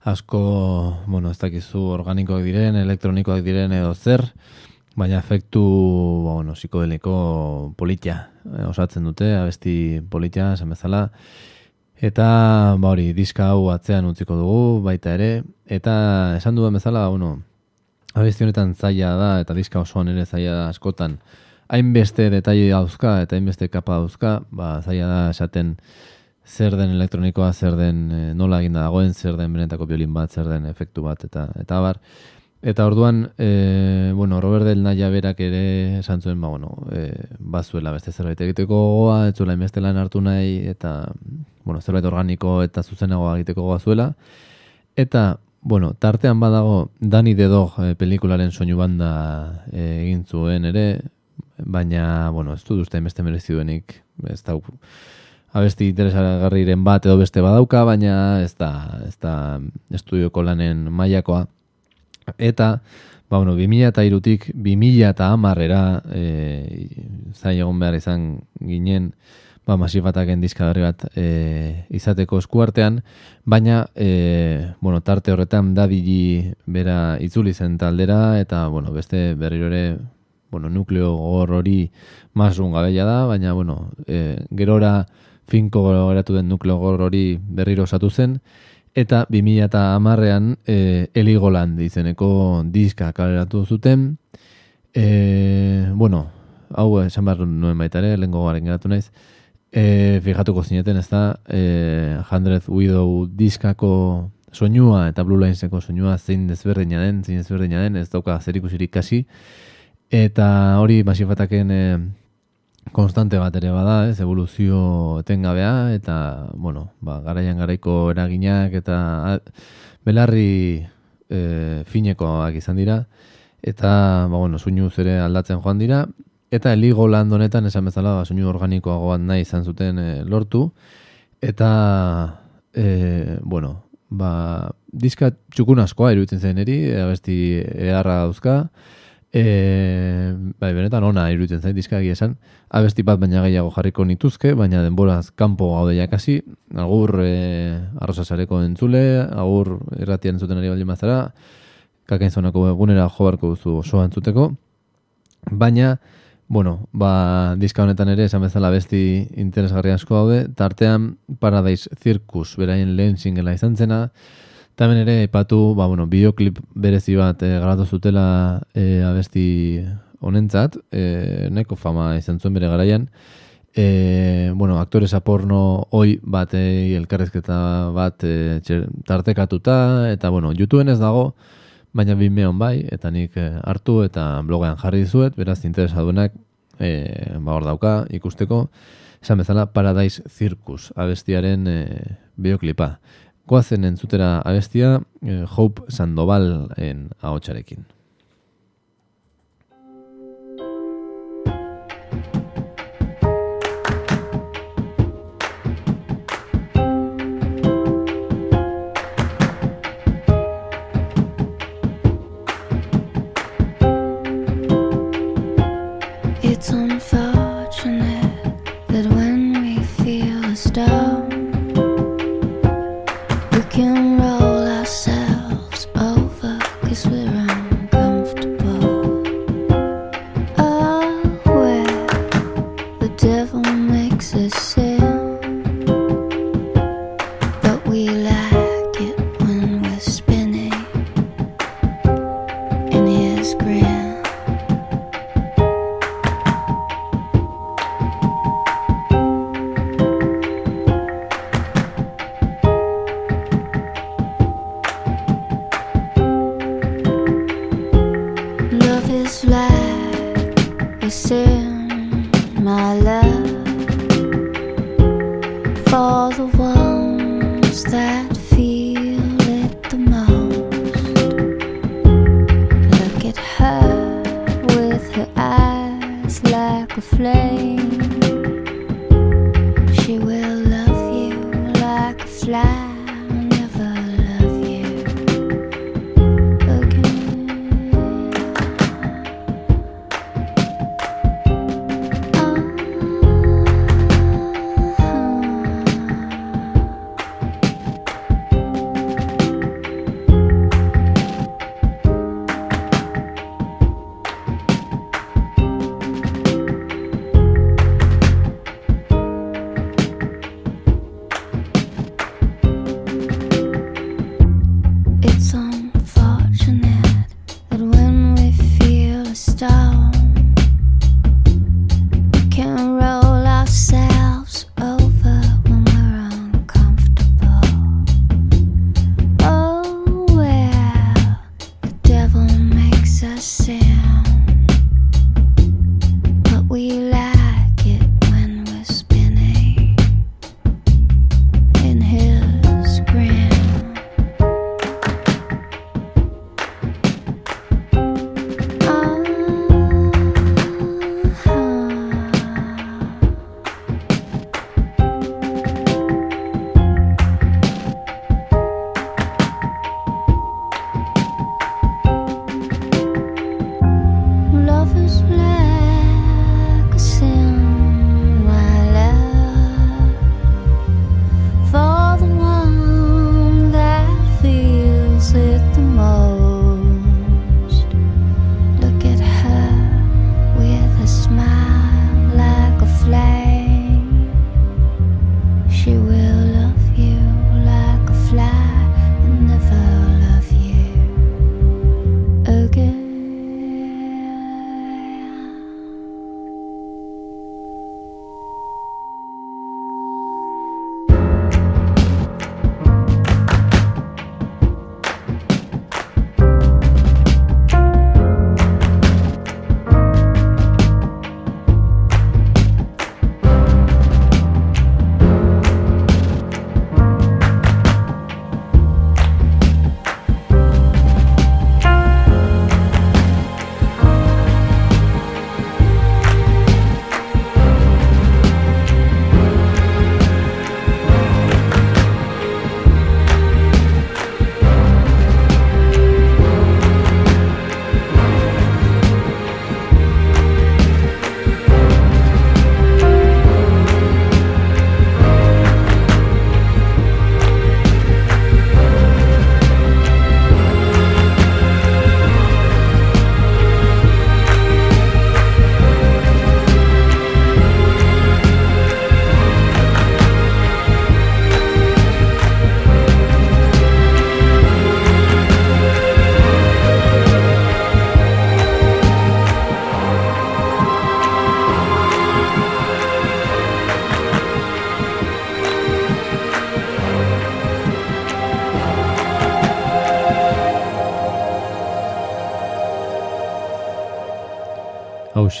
Asko, bueno, ez dakizu organikoak diren, elektronikoak diren edo zer, baina efektu, bueno, psikodeliko politia eh, osatzen dute, abesti politia, esan bezala. Eta, ba hori, diska hau atzean utziko dugu, baita ere, eta esan duen bezala, bueno, abesti honetan zaila da, eta diska osoan ere zaila da askotan, hainbeste detaile dauzka eta hainbeste kapa dauzka, ba, zaila da esaten zer den elektronikoa, zer den e, nola eginda dagoen, zer den benetako biolin bat, zer den efektu bat, eta eta bar. Eta orduan, e, bueno, Robert del Naya berak ere esan zuen, ba, bueno, e, bazuela beste zerbait egiteko goa, ez zuela inbeste lan hartu nahi, eta, bueno, zerbait organiko eta zuzenagoa egiteko goa zuela. Eta, bueno, tartean badago, Dani Dedog e, pelikularen soinu banda e, egin zuen ere, baina, bueno, ez dut uste beste merezi duenik, ez da, abesti interesagarriren bat edo beste badauka, baina ez da, ez da estudioko lanen mailakoa. Eta, ba, bueno, 2000 eta irutik, 2000 eta amarrera, e, zain egon behar izan ginen, ba, masifataken dizkagarri bat e, izateko eskuartean, baina, e, bueno, tarte horretan da bera itzuli zen taldera, eta, bueno, beste berriro ere bueno, nukleo gor hori masrun gabeia da, baina, bueno, e, gerora finko geratu den nukleo gor hori berriro osatu zen, eta 2000 eta amarrean e, Eligoland izeneko diska kaleratu zuten, e, bueno, hau esan behar nuen baita ere, lehenko garen geratu naiz, e, fijatuko zineten ez da, e, Handrez Widow diskako soinua eta Blue Lineseko soinua zein desberdina den, zein desberdina den, ez dauka zer ikusirik kasi, Eta hori masifataken e, konstante bat ere bada, ez, evoluzio etengabea, eta, bueno, ba, garaian garaiko eraginak, eta belarri e, finekoak izan dira, eta, ba, bueno, suinu zere aldatzen joan dira, eta eligo lan honetan esan bezala, ba, suinu organikoagoan nahi izan zuten e, lortu, eta, e, bueno, ba, diska txukun askoa iruditzen zen eri, abesti eharra dauzka, E, bai, benetan ona iruditzen zait dizkagi esan. Abesti bat baina gehiago jarriko nituzke, baina denboraz kanpo gaude jakasi. Agur e, arrozasareko entzule, agur erratian zuten ari baldin mazara, kakain zonako egunera jobarko duzu osoa entzuteko. Baina, bueno, ba, diska honetan ere esan bezala besti interesgarri asko daude, tartean Paradise Circus beraien lehen singela izan zena, Tamen ere, ipatu, ba, bueno, bideoklip berezi bat e, garatu zutela e, abesti honentzat, e, neko fama izan zuen bere garaian, e, bueno, aktoresa porno oi bat e, elkarrezketa bat e, tartekatuta, eta, bueno, YouTubeen ez dago, baina bimeon bai, eta nik hartu eta blogean jarri dizuet, beraz, interesadunak, e, ba, hor dauka, ikusteko, esan bezala, Paradise Circus, abestiaren e, bideoklipa. Goazen entzutera abestia eh, Hope Sandoval en ahotsarekin.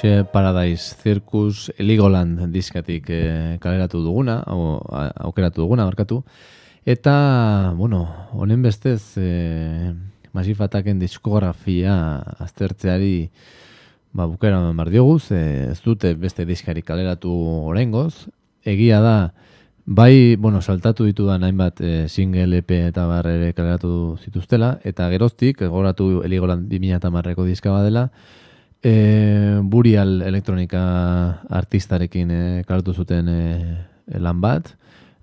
Hauxe Paradise Circus Ligoland diskatik e, kaleratu duguna, a- aukeratu duguna, barkatu. Eta, bueno, honen bestez, e, Massive Attacken diskografia aztertzeari ba, bukera eman diogu, ze ez dute beste diskari kaleratu oraingoz. Egia da, bai, bueno, saltatu ditudan hainbat e, single EP eta bar ere kaleratu zituztela, eta geroztik, egoratu Eligoland 2008ko diska badela, e, Burial elektronika artistarekin e, kaleratu zuten e, lan bat,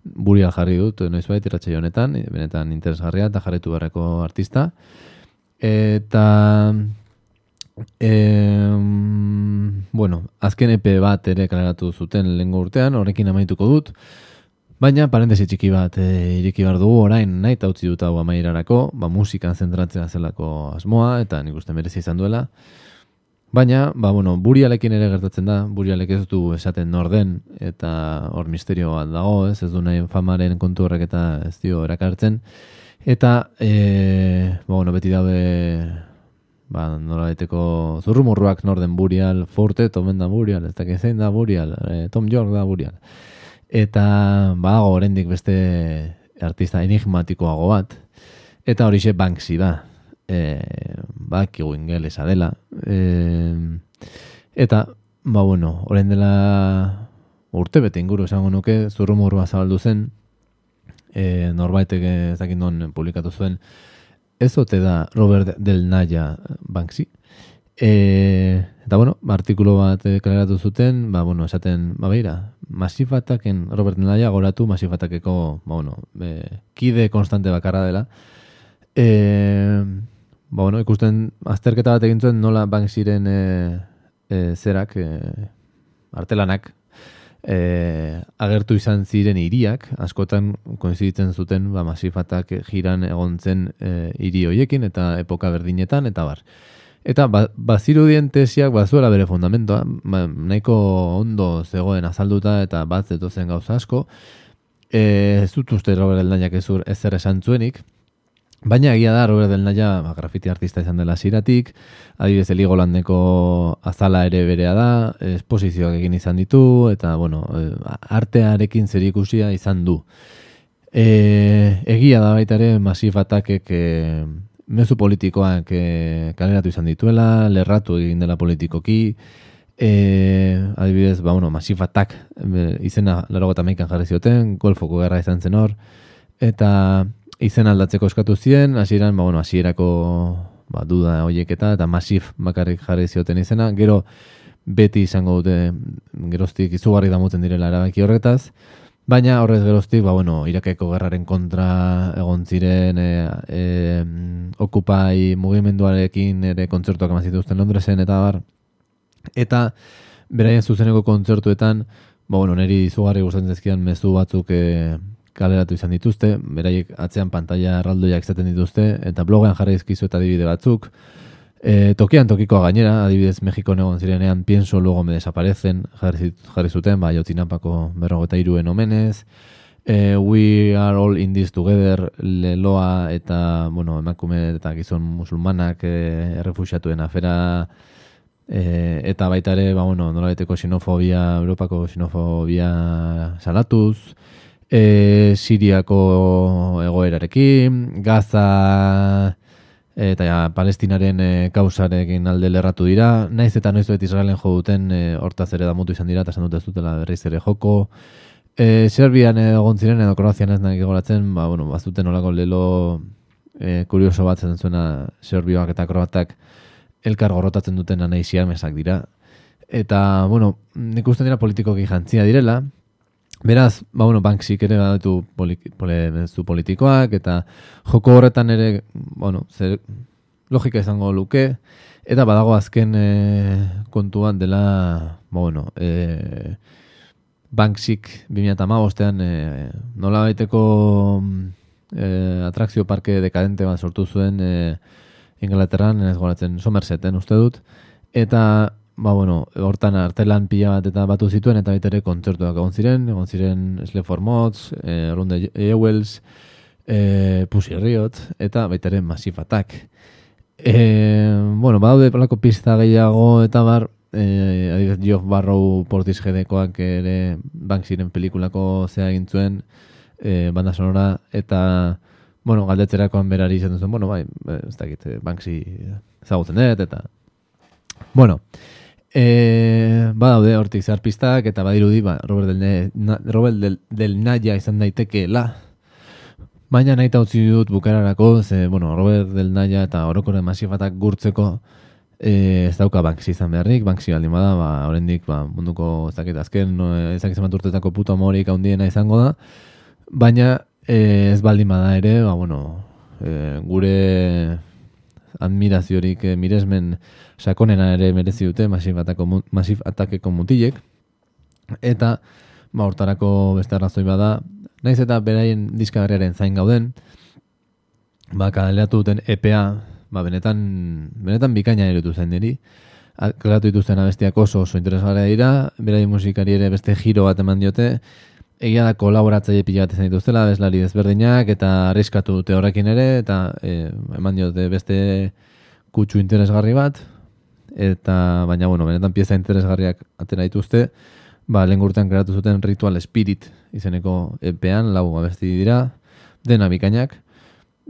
Burial jarri dut, noizbait, iratxe honetan, benetan interesgarria eta jarretu beharreko artista. Eta Em, bueno, azken EP bat ere kaleratu zuten lehengo urtean, horrekin amaituko dut. Baina, parentesi txiki bat e, ireki behar dugu orain nahi eta utzi dut hau amairarako, ba, musikan zentratzea zelako asmoa, eta nik uste merezi izan duela. Baina, ba, bueno, burialekin ere gertatzen da, burialek ez du esaten norden, eta hor misterio bat dago, ez, ez du nahi famaren kontu horrek eta ez dio erakartzen. Eta, e, ba, bueno, beti daude ba, nola baiteko zurrumurruak norden burial, forte, tomen da burial, ez dakit zein da burial, e, Tom York da burial. Eta badago oraindik beste artista enigmatikoago bat, eta horixe Banksy da. E, bakigu ingelesa dela. E, eta, ba bueno, orain dela urte bete inguru esango nuke, zurrumurrua zabaldu zen, e, norbaitek ez dakit non publikatu zuen, ez ote da Robert Del Naya Banksy. E, eta bueno, artikulu bat eh, kaleratu zuten, ba, bueno, esaten, ba, beira, Massive Attacken Robert Naya goratu Massive Attackeko, ba, bueno, be, kide konstante bakarra dela. E, ba, bueno, ikusten azterketa bat egin zuen nola Banksyren e, e, zerak, e, artelanak, e, agertu izan ziren hiriak, askotan koinziditzen zuten ba, masifatak jiran egon zen e, hiri hoiekin eta epoka berdinetan, eta bar. Eta ba, bazirudien tesiak bazuela bere fundamentoa, ba, nahiko ondo zegoen azalduta eta bat zetozen gauza asko, e, ez dut uste Robert Eldainak ez ezer esan zuenik, Baina egia da, Robert Del Naya ba, grafiti artista izan dela ziratik, adibidez Eligolandeko azala ere berea da, esposizioak egin izan ditu, eta bueno, eh, artearekin zer izan du. E, egia da baita ere Massive Attackek e, mezu politikoak e, kaleratu izan dituela, lerratu egin dela politikoki, e, adibidez, ba, bueno, Massive Attack e, izena laro eta jarri zioten, golfoko gerra izan zen hor, eta izen aldatzeko eskatu zien, hasieran, ba, bueno, hasierako ba, duda hoiek eta, eta Massive bakarrik jarri zioten izena, gero beti izango dute geroztik izugarri damuten direla erabaki horretaz, baina horrez geroztik, ba, bueno, Irakeko gerraren kontra egon ziren, e, e, Occupy mugimenduarekin ere kontzertuak eman zituzten Londresen eta bar, eta beraien zuzeneko kontzertuetan, ba, bueno, neri izugarri gustatzen zezkidan mezu batzuk e, kaleratu izan dituzte, beraiek atzean pantalla erraldoiak izaten dituzte, eta blogean jarri izkizu eta adibide batzuk, E, tokian tokikoa gainera, adibidez Mexiko egon zirenean, pienso luego me desaparecen, jarri, jarri zuten, ba, jotzinapako berrogeta iruen omenez, e, we are all in this together, leloa eta, bueno, emakume eta gizon musulmanak e, errefusiatuen afera, e, eta baita ere, ba, bueno, nolabeteko xenofobia, Europako xenofobia salatuz, e, Siriako egoerarekin, Gaza eta ja, Palestinaren e, kausarekin alde lerratu dira, naiz eta noiz beti Israelen jo duten e, hortaz ere damutu izan dira, eta esan dute ez dutela berriz ere joko. E, Serbian egon ziren edo Kroazian ez nahi goratzen, ba, bueno, bazuten olako lelo e, kurioso bat zen zuena Serbioak eta Kroatak elkar gorrotatzen duten anai siamesak dira. Eta, bueno, nik dira politikoki jantzia direla, Beraz, ba, bueno, Banksik ere baditu mezu politikoak, eta joko horretan ere, bueno, zer, logika izango luke, eta badago azken e, kontuan dela, ba, bueno, e, Banksik 2008an e, nola baiteko e, atrakzio parke dekadente bat sortu zuen e, Inglaterran, ez goratzen, Somerseten uste dut, eta ba, bueno, hortan artelan pila bat eta batu zituen, eta baita ere kontzertuak egon ziren, egon ziren Slave for Mods, e, Runde Ewells, e, Pussy Riot, eta baita ere Massive Attack. E, bueno, badaude polako pista gehiago, eta bar, e, adibidez Geoff Barrow Portisheadekoak ere Banksyren pelikulako zea egin zuen e, banda sonora eta bueno, galdetzerakoan berari izan duzen, bueno, bai, ez dakit, Banksy ezagutzen dut, eta bueno, e, badaude hortik zehar pistak, eta badirudi, ba, Robert del, ne, na, Robert del, del Naya izan daiteke la, baina nahi utzi dut bukararako, ze, bueno, Robert del Naya eta orokoren masifatak gurtzeko, e, ez dauka Banksy izan beharrik, Banksy baldin bada, ba, oraindik ba, munduko ez dakit azken, no, ez dakit zemat urtetako puto amorik handiena izango da, baina e, ez baldin bada ere, ba, bueno, e, gure admiraziorik e, miresmen sakonena ere merezi dute Massive, atako, Massive Attackeko mutilek, eta ba, hortarako beste arrazoi bada, naiz eta beraien diskagarriaren zain gauden, ba, kaleratu duten EPA, ba, benetan, benetan bikaina erutu zen niri. Kaleratu dituzten abestiak oso oso interesgarria dira, beraien musikari ere beste giro bat eman diote, egia da kolaboratzaile pila bat izan dituztela, bezlari desberdinak, eta arriskatu dute horrekin ere, eta e, eman diote beste kutsu interesgarri bat, eta baina bueno, benetan pieza interesgarriak atera dituzte, ba, lehen urtean kreatu zuten Ritual Spirit izeneko epean, lau abesti dira, dena bikainak,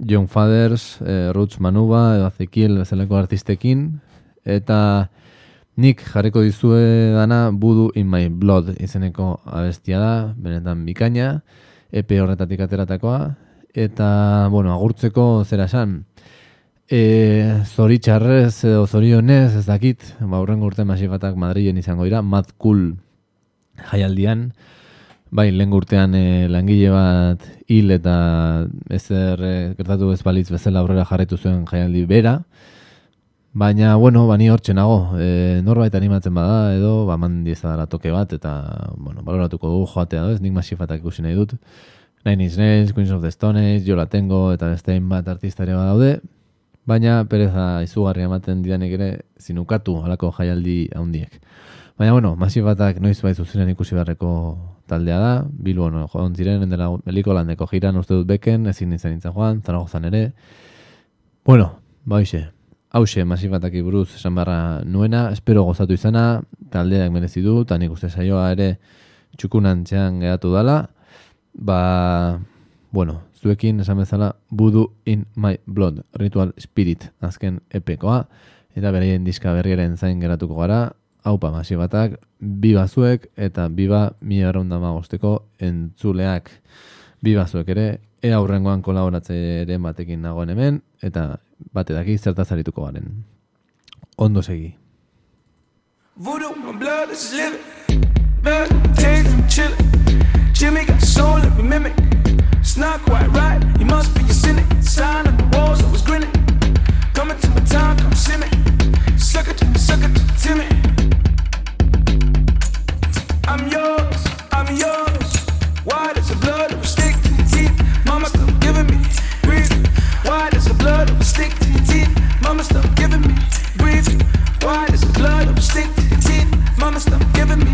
Young Fathers, eh, Roots Manuba, edo Azekiel bezaleko artistekin, eta nik jarriko dizue dana Voodoo in My Blood izeneko abestia da, benetan bikaina, EP horretatik ateratakoa, eta, bueno, agurtzeko zera esan, e, zoritxarrez edo zorionez ez dakit, ba, urrengo urte masifatak Madrilen izango dira, Mad Cool jaialdian, bai, lehen urtean e, langile bat hil eta ezer e, gertatu ez balitz bezala aurrera jarraitu zuen jaialdi bera, baina, bueno, bani hortxe nago, e, norbait animatzen bada edo, ba, man diezadala toke bat, eta, bueno, baloratuko dugu joatea, ez, nik masifatak ikusi nahi dut, Nine Inch Nails, Queens of the Stone Age, Jo La Tengo, eta beste bat artista ere badaude, baina pereza izugarria ematen didanek ere zinukatu halako jaialdi handiek. Baina, bueno, masifatak noiz bai zuzenean ikusi beharreko taldea da, Bilbon joan ziren, dela meliko landeko jiran uste dut beken, ezin izan nintzen joan, Zaragozan ere. Bueno, ba hoxe, hause masifataki buruz esan barra nuena, espero gozatu izana, taldeak merezi du, eta nik uste saioa ere txukunantzean geratu dala, ba, bueno, zuekin esan bezala Voodoo in my blood, Ritual Spirit, azken epekoa, eta beraien diska berriaren zain geratuko gara, haupa masibatak, biba zuek eta biba mi erraunda magosteko entzuleak. Biba zuek ere, ea aurrengoan kolaboratzeren batekin nagoen hemen, eta bate daki zertaz arituko garen. Ondo segi. Voodoo, my blood is living. Blood, and chillin'. Jimmy got soul, let me mimic. It's not quite right, you must be a cynic. Sign on the walls, I was grinning. Coming to my time, come me. Sucker to sucker to Timmy. I'm yours, I'm yours. Blood of a stick to your teeth? Mama still giving me breathing. Why does the blood of a stick to your teeth? Mama stop giving me